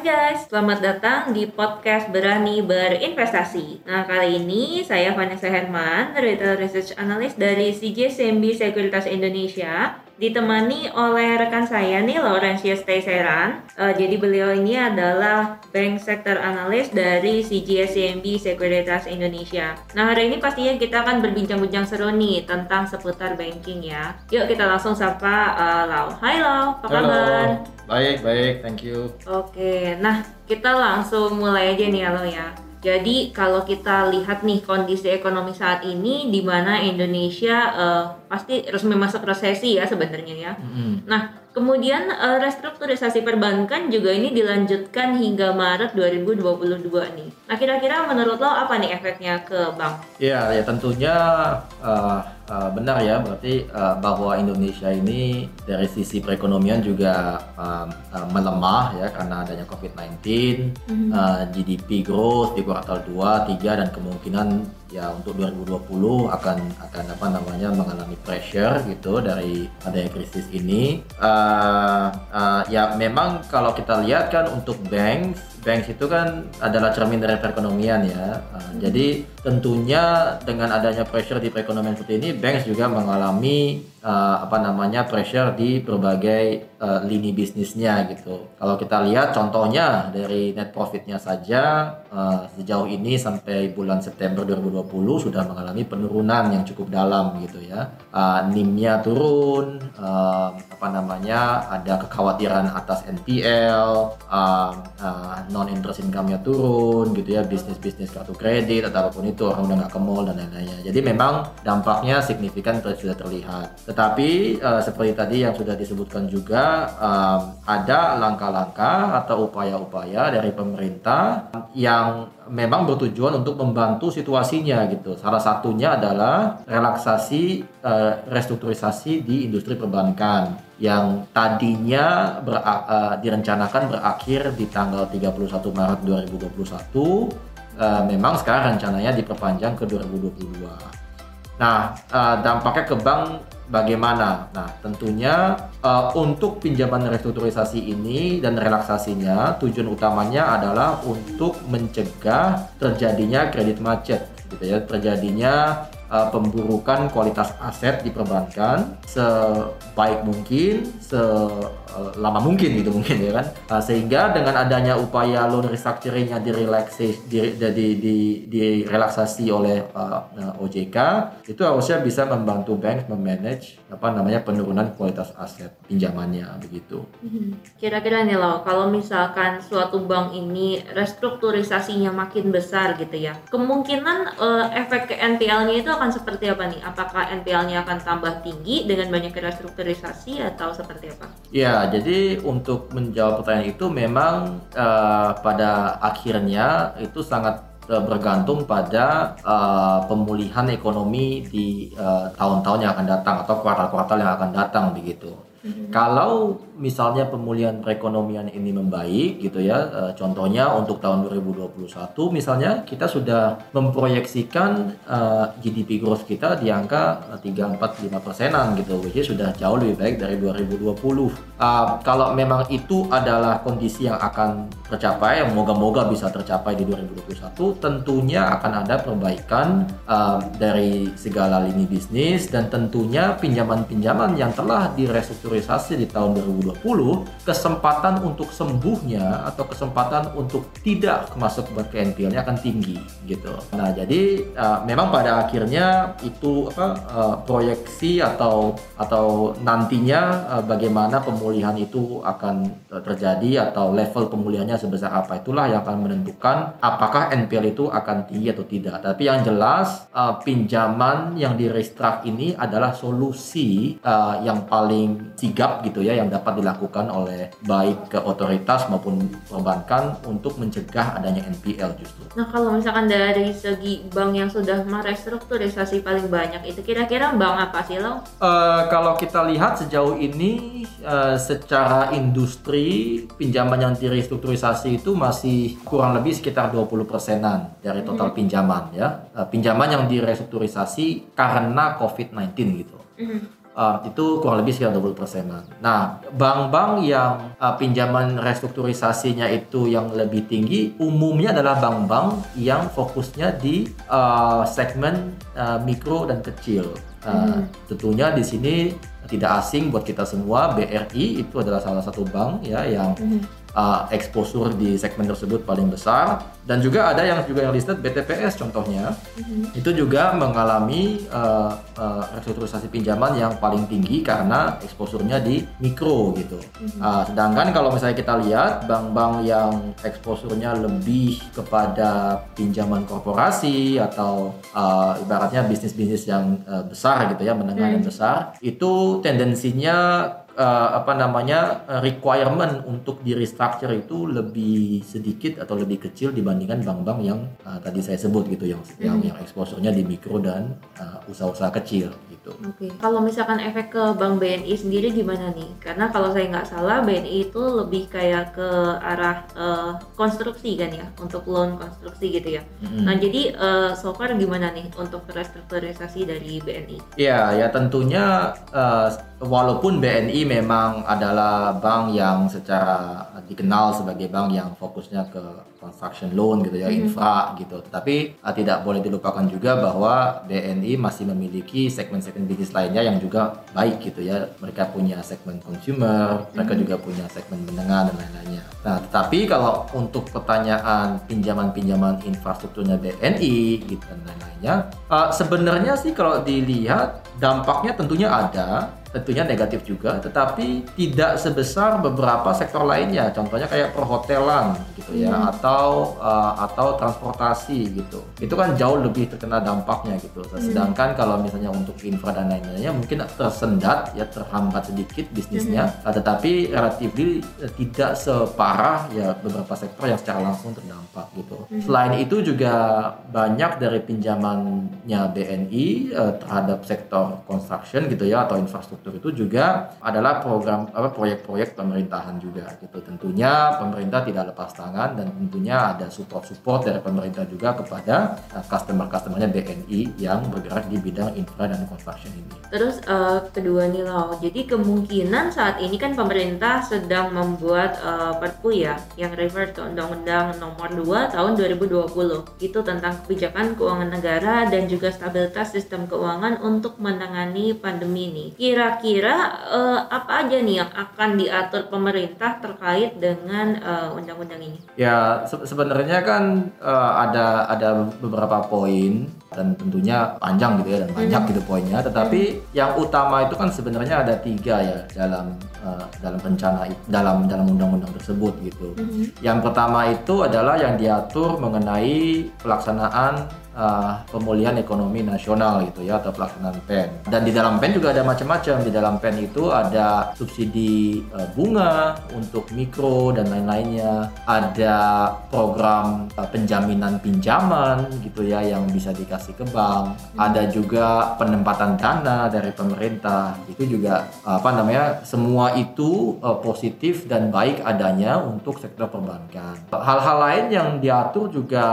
Hai guys, selamat datang di podcast Berani Berinvestasi. Nah, kali ini saya Vanessa Herman, Retail Research Analyst dari CJSMB Sekuritas Indonesia ditemani oleh rekan saya nih Laurentius Teiseran. Uh, jadi beliau ini adalah bank sector analyst dari CGSCMB Sekuritas Indonesia. Nah hari ini pastinya kita akan berbincang-bincang seru nih tentang seputar banking ya. Yuk kita langsung sapa uh, Lau. Hai Lau, apa Halo. kabar? Baik, baik, thank you. Oke, nah kita langsung mulai aja nih Lau ya. Jadi kalau kita lihat nih kondisi ekonomi saat ini di mana Indonesia uh, pasti resmi masuk resesi ya sebenarnya ya. Mm-hmm. Nah, kemudian uh, restrukturisasi perbankan juga ini dilanjutkan hingga Maret 2022 nih. Nah, kira-kira menurut lo apa nih efeknya ke bank? Ya, ya tentunya uh, uh, benar ya, berarti uh, bahwa Indonesia ini dari sisi perekonomian juga um, uh, melemah ya karena adanya COVID-19, Mhm. uh, GDP growth di kuartal 2, 3 dan kemungkinan ya untuk 2020 akan akan apa namanya mengalami pressure gitu dari adanya krisis ini. Uh, uh, ya memang kalau kita lihat kan untuk banks, banks itu kan adalah cermin dari perekonomian ya. Uh, Jadi tentunya dengan adanya pressure di perekonomian seperti ini, banks juga mengalami uh, apa namanya pressure di berbagai uh, lini bisnisnya gitu. Kalau kita lihat contohnya dari net profitnya saja uh, sejauh ini sampai bulan September 2020 sudah mengalami penurunan yang cukup dalam gitu ya. Uh, NIM-nya turun, uh, apa namanya ada kekhawatiran atas NPL, uh, uh, non interest income-nya turun gitu ya, bisnis-bisnis kartu kredit atau apa pun itu orang udah nggak ke mall dan lain-lainnya. Jadi memang dampaknya signifikan sudah terlihat. Tetapi uh, seperti tadi yang sudah disebutkan juga um, ada langkah-langkah atau upaya-upaya dari pemerintah yang memang bertujuan untuk membantu situasinya gitu. Salah satunya adalah relaksasi eh, restrukturisasi di industri perbankan yang tadinya ber- eh, direncanakan berakhir di tanggal 31 Maret 2021 eh, memang sekarang rencananya diperpanjang ke 2022. Nah, dampaknya ke bank bagaimana? Nah, tentunya eh, untuk pinjaman restrukturisasi ini dan relaksasinya tujuan utamanya adalah untuk mencegah terjadinya kredit macet gitu ya, terjadinya eh, pemburukan kualitas aset di perbankan sebaik mungkin, selama mungkin gitu mungkin ya kan. Nah, sehingga dengan adanya upaya loan restructuring yang direlaksasi di, di, di, di, direlaksasi oleh uh, uh, OJK itu harusnya bisa membantu bank memanage apa namanya penurunan kualitas aset pinjamannya begitu. Kira-kira nih Lau, kalau misalkan suatu bank ini restrukturisasinya makin besar gitu ya, kemungkinan eh, efek ke NPL-nya itu akan seperti apa nih? Apakah NPL-nya akan tambah tinggi dengan banyak restrukturisasi atau seperti apa? Ya, jadi untuk menjawab pertanyaan itu memang eh, pada akhirnya itu sangat eh, bergantung pada eh, pemulihan ekonomi di tahun-tahun yang akan datang atau kuartal-kuartal yang akan datang begitu. Kalau misalnya pemulihan perekonomian ini membaik gitu ya, eh, contohnya untuk tahun 2021 misalnya kita sudah memproyeksikan eh, GDP growth kita di angka eh, 3 4 5 persenan gitu, which is sudah jauh lebih baik dari 2020. Ah, kalau memang itu adalah kondisi yang akan tercapai, yang moga-moga bisa tercapai di 2021, tentunya akan ada perbaikan ah, dari segala lini bisnis dan tentunya pinjaman-pinjaman yang telah direstrukturisasi di tahun 2020, kesempatan untuk sembuhnya atau kesempatan untuk tidak masuk ke NPL-nya akan tinggi gitu. Nah, jadi uh, memang pada akhirnya itu apa uh, proyeksi atau atau nantinya uh, bagaimana pemulihan itu akan terjadi atau level pemulihannya sebesar apa itulah yang akan menentukan apakah NPL itu akan tinggi atau tidak. Tapi yang jelas uh, pinjaman yang di restruct ini adalah solusi uh, yang paling sigap gitu ya yang dapat dilakukan oleh baik ke otoritas maupun perbankan untuk mencegah adanya NPL justru. Nah kalau misalkan dari segi bank yang sudah merestrukturisasi paling banyak itu kira-kira bank apa sih lo? Uh, kalau kita lihat sejauh ini uh, secara industri pinjaman yang direstrukturisasi itu masih kurang lebih sekitar 20 persenan dari total hmm. pinjaman ya. Uh, pinjaman yang direstrukturisasi karena COVID-19 gitu. Hmm uh, itu kurang lebih sekitar 20 persenan. Nah, bank-bank yang uh, pinjaman restrukturisasinya itu yang lebih tinggi umumnya adalah bank-bank yang fokusnya di uh, segmen uh, mikro dan kecil. Uh, hmm. Tentunya di sini tidak asing buat kita semua BRI itu adalah salah satu bank ya yang hmm uh, exposure di segmen tersebut paling besar dan juga ada yang juga yang listed BTPS contohnya mm-hmm. itu juga mengalami uh, uh, restrukturisasi pinjaman yang paling tinggi karena exposure-nya di mikro gitu. Mm-hmm. Uh, sedangkan kalau misalnya kita lihat bank-bank yang exposure-nya lebih kepada pinjaman korporasi atau uh, ibaratnya bisnis-bisnis yang uh, besar gitu ya menengah mm-hmm. dan besar itu tendensinya uh, apa namanya uh, requirement untuk di restructure itu lebih sedikit atau lebih kecil dibandingkan bank-bank yang uh, tadi saya sebut gitu yang mm. yang yang exposure-nya di mikro dan uh, usaha-usaha kecil gitu. Oke. Okay. Kalau misalkan efek ke Bank BNI sendiri gimana nih? Karena kalau saya nggak salah BNI itu lebih kayak ke arah uh, konstruksi kan ya untuk loan konstruksi gitu ya. Mm. Nah jadi uh, so far gimana nih untuk restrukturisasi dari BNI? Iya ya tentunya uh, walaupun BNI memang adalah bank yang secara dikenal sebagai bank yang fokusnya ke construction loan gitu ya, mm -hmm. infra gitu. Tetapi uh, tidak boleh dilupakan juga bahwa BNI masih memiliki segmen-segmen bisnis lainnya yang juga baik gitu ya. Mereka punya segmen consumer, mereka mm -hmm. juga punya segmen menengah dan lain-lainnya. Nah, tetapi kalau untuk pertanyaan pinjaman-pinjaman infrastrukturnya BNI gitu dan lain-lainnya, uh, sebenarnya sih kalau dilihat dampaknya tentunya ada tentunya negatif juga, tetapi tidak sebesar beberapa sektor lainnya. Contohnya kayak perhotelan gitu ya, hmm. atau uh, atau transportasi gitu. Itu kan jauh lebih terkena dampaknya gitu. Hmm. Sedangkan hmm. kalau misalnya untuk infra dan lain-lainnya mungkin tersendat ya terhambat sedikit bisnisnya, hmm. tetapi relatif uh, tidak separah ya beberapa sektor yang secara langsung terdampak gitu. Hmm. Selain itu juga banyak dari pinjamannya BNI uh, terhadap sektor construction gitu ya atau infrastruktur infrastruktur itu juga adalah program apa proyek-proyek pemerintahan juga gitu. Tentunya pemerintah tidak lepas tangan dan tentunya ada support-support dari pemerintah juga kepada uh, customer-customernya BNI yang bergerak di bidang infra dan construction ini. Terus uh, kedua nih loh, jadi kemungkinan saat ini kan pemerintah sedang membuat uh, perpu ya yang refer ke Undang-Undang Nomor 2 Tahun 2020 itu tentang kebijakan keuangan negara dan juga stabilitas sistem keuangan untuk menangani pandemi ini. Kira kira-kira uh, apa aja nih yang akan diatur pemerintah terkait dengan uh, undang-undang ini? Ya se sebenarnya kan uh, ada ada beberapa poin dan tentunya panjang gitu ya dan banyak hmm. gitu poinnya. Tetapi hmm. yang utama itu kan sebenarnya ada tiga ya dalam uh, dalam rencana dalam dalam undang-undang tersebut gitu. Hmm. Yang pertama itu adalah yang diatur mengenai pelaksanaan uh, pemulihan ekonomi nasional gitu ya atau pelaksanaan PEN. Dan di dalam PEN juga ada macam-macam. Di dalam PEN itu ada subsidi uh, bunga untuk mikro dan lain-lainnya. Ada program uh, penjaminan pinjaman gitu ya yang bisa dikasih ke bank. Hmm. Ada juga penempatan dana dari pemerintah. Itu juga uh, apa namanya? Semua itu uh, positif dan baik adanya untuk sektor perbankan. Hal-hal lain yang diatur juga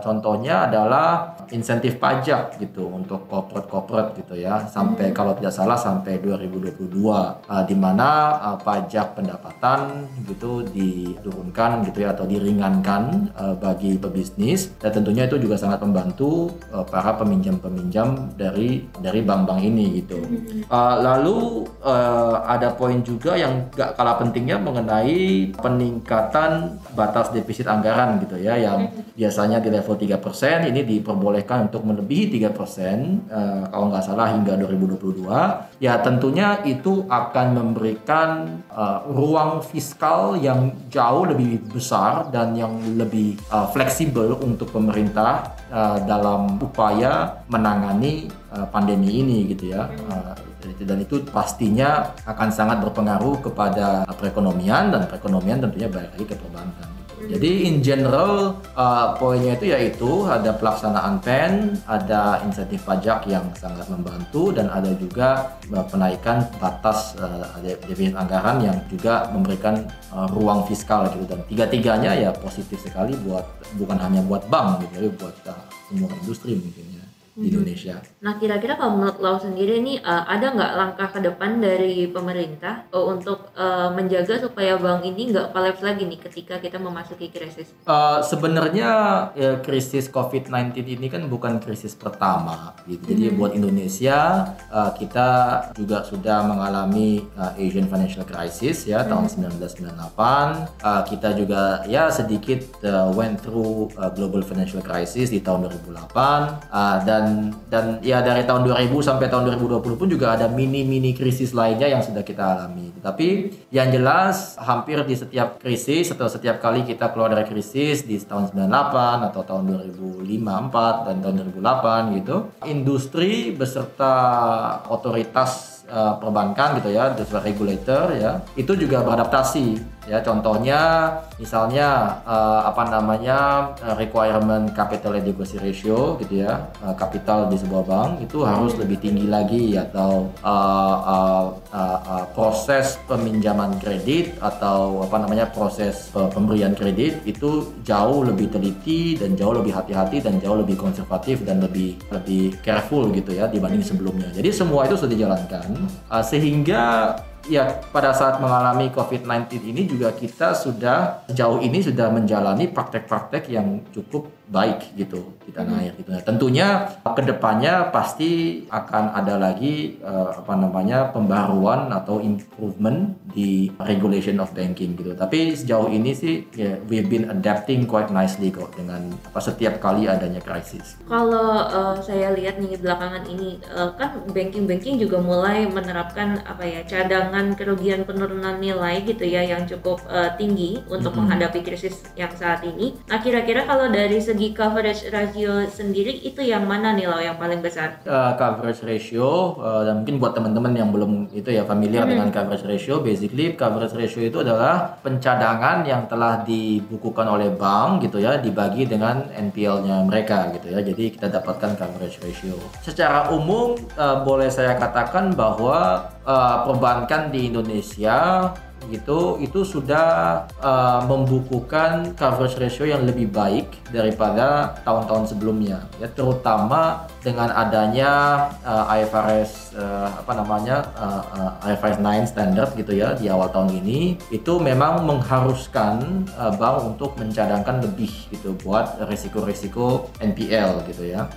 contohnya adalah insentif pajak gitu untuk corporate-corporate gitu ya sampai hmm. kalau tidak salah sampai 2022 uh, di mana uh, pajak pendapatan gitu diturunkan gitu ya atau diringankan uh, bagi pebisnis dan tentunya itu juga sangat membantu uh, para peminjam-peminjam dari dari bank-bank ini gitu. Uh, lalu uh, ada poin juga yang gak kalah pentingnya mengenai peningkatan batas defisit anggaran gitu ya yang hmm. biasanya di level 3% ini di diperbolehkan untuk melebihi 3% uh, eh, kalau nggak salah hingga 2022 ya tentunya itu akan memberikan uh, ruang fiskal yang jauh lebih besar dan yang lebih uh, fleksibel untuk pemerintah uh, dalam upaya menangani uh, pandemi ini gitu ya Dan itu, dan itu pastinya akan sangat berpengaruh kepada perekonomian dan perekonomian tentunya balik lagi ke perbankan. Jadi in general uh, poinnya itu yaitu ada pelaksanaan PEN, ada insentif pajak yang sangat membantu dan ada juga uh, penaikan batas uh, defisit anggaran yang juga memberikan uh, ruang fiskal gitu. Dan tiga-tiganya ya positif sekali buat bukan hanya buat bank gitu, tapi buat uh, semua industri mungkin ya di. Indonesia. Nah, kira-kira kalau menurut Lau sendiri nih, uh, ada nggak langkah ke depan dari pemerintah uh, untuk uh, menjaga supaya bank ini nggak collapse lagi nih ketika kita memasuki krisis? Uh, sebenarnya ya, krisis COVID-19 ini kan bukan krisis pertama, gitu. Jadi buat Indonesia uh, kita juga sudah mengalami uh, Asian Financial Crisis ya tahun 1998. Uh, kita juga ya sedikit uh, went through uh, Global Financial Crisis di tahun 2008 uh, dan dan ya dari tahun 2000 sampai tahun 2020 pun juga ada mini-mini krisis lainnya yang sudah kita alami. Tapi yang jelas hampir di setiap krisis atau setiap kali kita keluar dari krisis di tahun 98 atau tahun 2005 4 dan tahun 2008 gitu, industri beserta otoritas uh, perbankan gitu ya, the regulator ya, itu juga beradaptasi ya. Contohnya misalnya uh, apa namanya uh, requirement capital adequacy ratio gitu ya uh, kapital di sebuah bank itu harus lebih tinggi lagi atau uh, uh, uh, uh, proses peminjaman kredit atau apa namanya proses uh, pemberian kredit itu jauh lebih teliti dan jauh lebih hati-hati dan jauh lebih konservatif dan lebih lebih careful gitu ya dibanding sebelumnya. Jadi semua itu sudah dijalankan uh, sehingga ya pada saat mengalami COVID-19 ini juga kita sudah sejauh ini sudah menjalani praktek-praktek yang cukup baik gitu di tanah air gitu. Nah, tentunya ke depannya pasti akan ada lagi uh, apa namanya pembaruan atau improvement di regulation of banking gitu. Tapi sejauh ini sih ya we've been adapting quite nicely kok dengan apa setiap kali adanya krisis. Kalau uh, saya lihat nih belakangan ini uh, kan banking-banking juga mulai menerapkan apa ya cadangan kerugian penurunan nilai gitu ya yang cukup uh, tinggi untuk Mhm. menghadapi krisis yang saat ini. Nah kira-kira kalau dari segi coverage ratio sendiri itu yang mana nih lo yang paling besar? uh, coverage ratio uh, dan mungkin buat teman-teman yang belum itu ya familiar dengan coverage ratio basically coverage ratio itu adalah pencadangan yang telah dibukukan oleh bank gitu ya dibagi dengan NPL-nya mereka gitu ya jadi kita dapatkan coverage ratio secara umum uh, boleh saya katakan bahwa uh, perbankan di Indonesia gitu itu sudah uh, membukukan coverage ratio yang lebih baik daripada tahun-tahun sebelumnya ya terutama dengan adanya uh, IFRS uh, apa namanya uh, uh, IFRS 9 standard gitu ya di awal tahun ini itu memang mengharuskan uh, bank untuk mencadangkan lebih gitu buat risiko-risiko NPL gitu ya.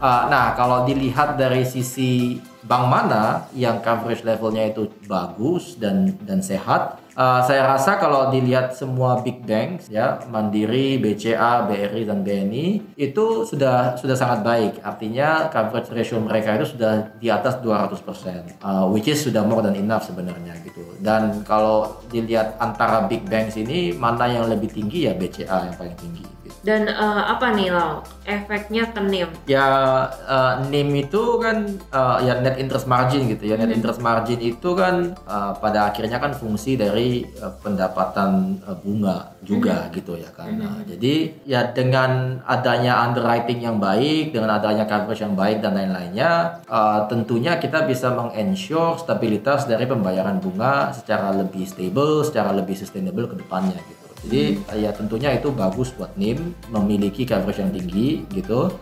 Uh, nah kalau dilihat dari sisi bank mana yang coverage levelnya itu bagus dan dan sehat Uh, saya rasa kalau dilihat semua big banks ya Mandiri, BCA, BRI dan BNI itu sudah sudah sangat baik. Artinya coverage ratio mereka itu sudah di atas 200%. Uh, which is sudah more than enough sebenarnya gitu. Dan kalau dilihat antara big banks ini mana yang lebih tinggi ya BCA yang paling tinggi gitu. Dan uh, apa nih lo efeknya ke NIM? Ya uh, NIM itu kan uh, ya net interest margin gitu ya. Net interest margin itu kan uh, pada akhirnya kan fungsi dari uh, pendapatan uh, bunga juga gitu ya kan. Nah, jadi ya dengan adanya underwriting yang baik, dengan adanya coverage yang baik dan lain-lainnya, uh, tentunya kita bisa mengensure stabilitas dari pembayaran bunga secara lebih stable, secara lebih sustainable ke depannya gitu. Jadi ya tentunya itu bagus buat NIM memiliki coverage yang tinggi gitu.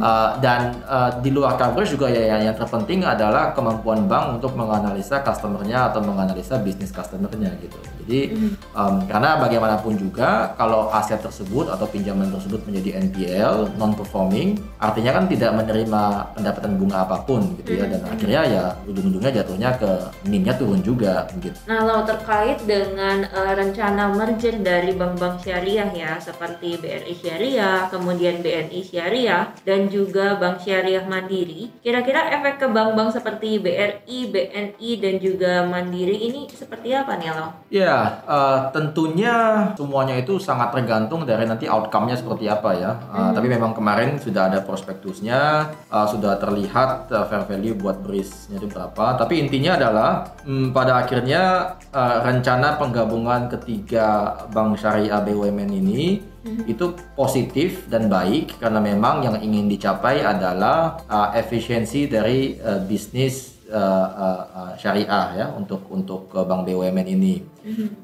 Uh, dan uh, di luar coverage juga ya yang, yang terpenting adalah kemampuan bank untuk menganalisa customernya atau menganalisa bisnis customernya gitu. Jadi um, karena bagaimanapun juga kalau aset tersebut atau pinjaman tersebut menjadi NPL non performing, artinya kan tidak menerima pendapatan bunga apa pun gitu ya dan akhirnya ya ujung-ujungnya jatuhnya ke NIM-nya turun juga gitu. Nah, lo terkait dengan uh, rencana merger dari dari bank-bank syariah ya seperti BRI Syariah, kemudian BNI Syariah dan juga Bank Syariah Mandiri. Kira-kira efek ke bank-bank seperti BRI, BNI dan juga Mandiri ini seperti apa nih lo? Ya, uh, tentunya semuanya itu sangat tergantung dari nanti outcome-nya seperti apa ya. Uh, hmm. Tapi memang kemarin sudah ada prospektusnya, uh, sudah terlihat uh, fair value buat BRIS-nya itu berapa. Tapi intinya adalah hmm, pada akhirnya uh, rencana penggabungan ketiga bank syariah BUMN ini hmm. itu positif dan baik karena memang yang ingin dicapai adalah uh, efisiensi dari uh, bisnis uh, uh, uh, syariah ya untuk untuk uh, bank BUMN ini.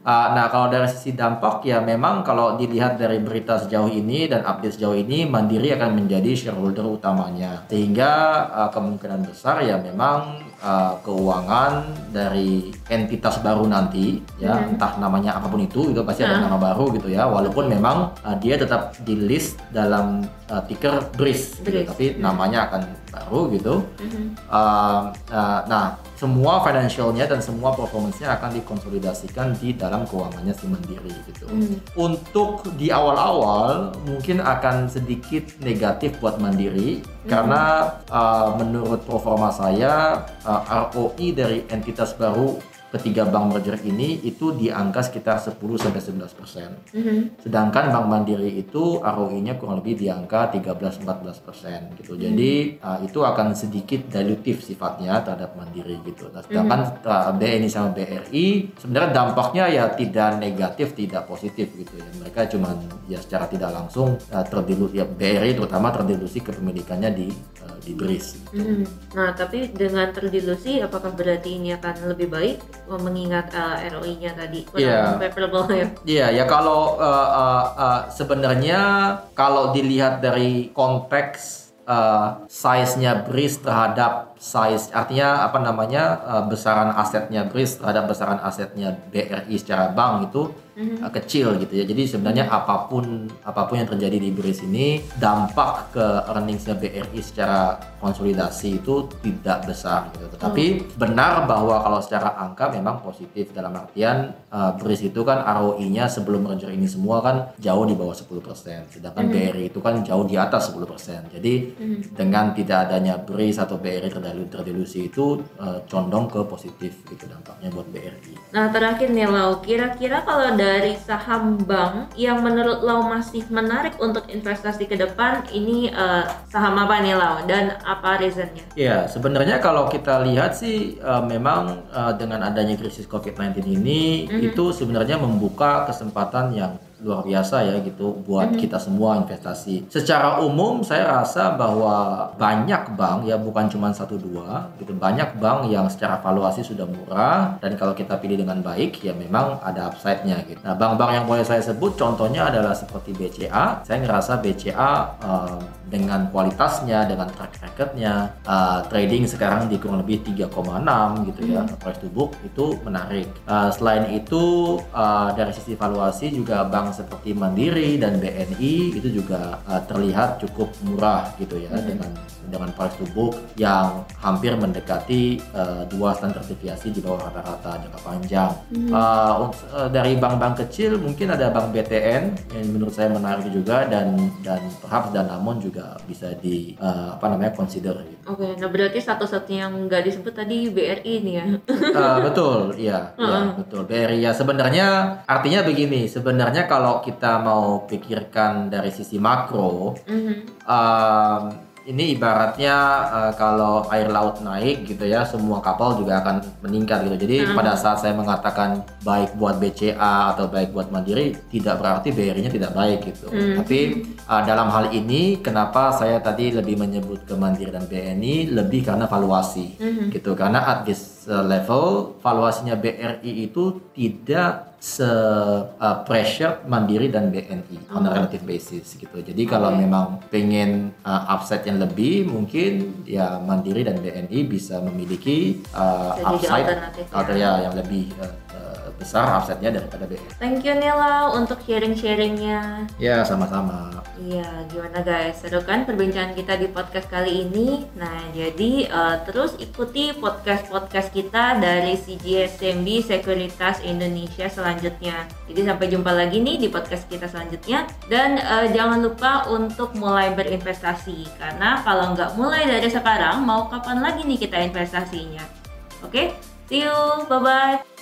Uh, nah kalau dari sisi dampak ya memang kalau dilihat dari berita sejauh ini dan update sejauh ini Mandiri akan menjadi shareholder utamanya sehingga uh, kemungkinan besar ya memang uh, keuangan dari entitas baru nanti ya hmm. entah namanya apa pun itu itu pasti ada hmm. nama baru gitu ya walaupun memang uh, dia tetap di list dalam uh, ticker BRIS gitu, tapi hmm. namanya akan baru gitu. Hmm. Uh, uh, nah semua financialnya dan semua performance-nya akan dikonsolidasikan di dalam keuangannya si Mandiri gitu. Hmm. Untuk di awal-awal mungkin akan sedikit negatif buat Mandiri hmm. karena uh, menurut performa saya uh, ROI dari entitas baru ketiga bank merger ini itu di angka sekitar 10 sampai 11 persen. Mm-hmm. Sedangkan Bank Mandiri itu ROI-nya kurang lebih di angka 13-14 persen gitu. Mm-hmm. Jadi uh, itu akan sedikit dilutif sifatnya terhadap Mandiri gitu. Nah, sedangkan mm-hmm. uh, BNI sama BRI sebenarnya dampaknya ya tidak negatif, tidak positif gitu ya. Mereka cuma ya secara tidak langsung uh, terdilusi ya BRI terutama terdilusi kepemilikannya di uh, di BRIS. Gitu. Mm-hmm. Nah, tapi dengan terdilusi apakah berarti ini akan lebih baik mengingat uh, ROI-nya tadi Iya. ya. Iya, yeah, ya kalau uh, uh, uh, sebenarnya kalau dilihat dari konteks uh, size-nya BRIS terhadap size artinya apa namanya uh, besaran asetnya BRIS terhadap besaran asetnya BRI secara bank itu mm-hmm. kecil gitu ya. Jadi sebenarnya apa pun apa pun yang terjadi di BRIS ini dampak ke earningsnya BRI secara konsolidasi itu tidak besar gitu. Tetapi mm. benar bahwa kalau secara angka memang positif dalam artian uh, BRIS itu kan ROI-nya sebelum merger ini semua kan jauh di bawah 10%. Sedangkan mm-hmm. BRI itu kan jauh di atas 10%. Jadi mm-hmm. dengan tidak adanya BRIS atau BRI terdelusi itu uh, condong ke positif gitu dampaknya buat BRI. Nah, terakhir nih Lau, kira-kira kalau dari saham bank yang menurut Lau masih menarik untuk investasi ke depan ini uh, saham apa nih Lau dan apa reasonnya? Ya sebenarnya kalau kita lihat sih uh, memang uh, dengan adanya krisis COVID-19 ini mm -hmm. itu sebenarnya membuka kesempatan yang luar biasa ya gitu buat mm-hmm. kita semua investasi. Secara umum saya rasa bahwa banyak bank ya bukan cuma satu dua gitu banyak bank yang secara valuasi sudah murah dan kalau kita pilih dengan baik ya memang ada upside-nya gitu. Nah bank-bank yang boleh saya sebut contohnya adalah seperti BCA. Saya ngerasa BCA uh, dengan kualitasnya dengan track recordnya uh, trading sekarang di kurang lebih 3,6 gitu ya mm-hmm. price to book itu menarik. Uh, selain itu uh, dari sisi valuasi juga bank bank seperti Mandiri dan BNI itu juga uh, terlihat cukup murah gitu ya hmm. dengan dengan price to book yang hampir mendekati uh, dua standar deviasi di bawah rata-rata jangka panjang. Hmm. Uh, uh, dari bank-bank kecil mungkin ada bank BTN yang menurut saya menarik juga dan dan perhaps Danamon juga bisa di uh, apa namanya consider. Gitu. Oke, okay, nah berarti satu-satunya yang nggak disebut tadi BRI nih ya? uh, betul, iya, uh -uh. ya, betul BRI ya sebenarnya artinya begini sebenarnya kalau kita mau pikirkan dari sisi makro, mm-hmm. um, ini ibaratnya uh, kalau air laut naik gitu ya, semua kapal juga akan meningkat gitu. Jadi mm-hmm. pada saat saya mengatakan baik buat BCA atau baik buat Mandiri, tidak berarti BRI-nya tidak baik gitu. Mm-hmm. Tapi uh, dalam hal ini, kenapa saya tadi lebih menyebut ke Mandiri dan BNI lebih karena valuasi mm-hmm. gitu. Karena at this uh, level valuasinya BRI itu tidak se uh, pressure Mandiri dan BNI oh. on a oh. relative basis gitu. Jadi okay. kalau memang pengen uh, upside yang lebih mungkin ya Mandiri dan BNI bisa memiliki uh, upside atau ya. ya yang lebih uh, besar upside-nya daripada BNI. Thank you Nila untuk sharing-sharingnya. Ya sama-sama. Iya gimana guys seru kan perbincangan kita di podcast kali ini. Nah jadi uh, terus ikuti podcast podcast kita dari CGSMB Sekuritas Indonesia selanjutnya. Jadi sampai jumpa lagi nih di podcast kita selanjutnya dan uh, jangan lupa untuk mulai berinvestasi karena kalau nggak mulai dari sekarang mau kapan lagi nih kita investasinya? Oke, okay? see you, bye bye.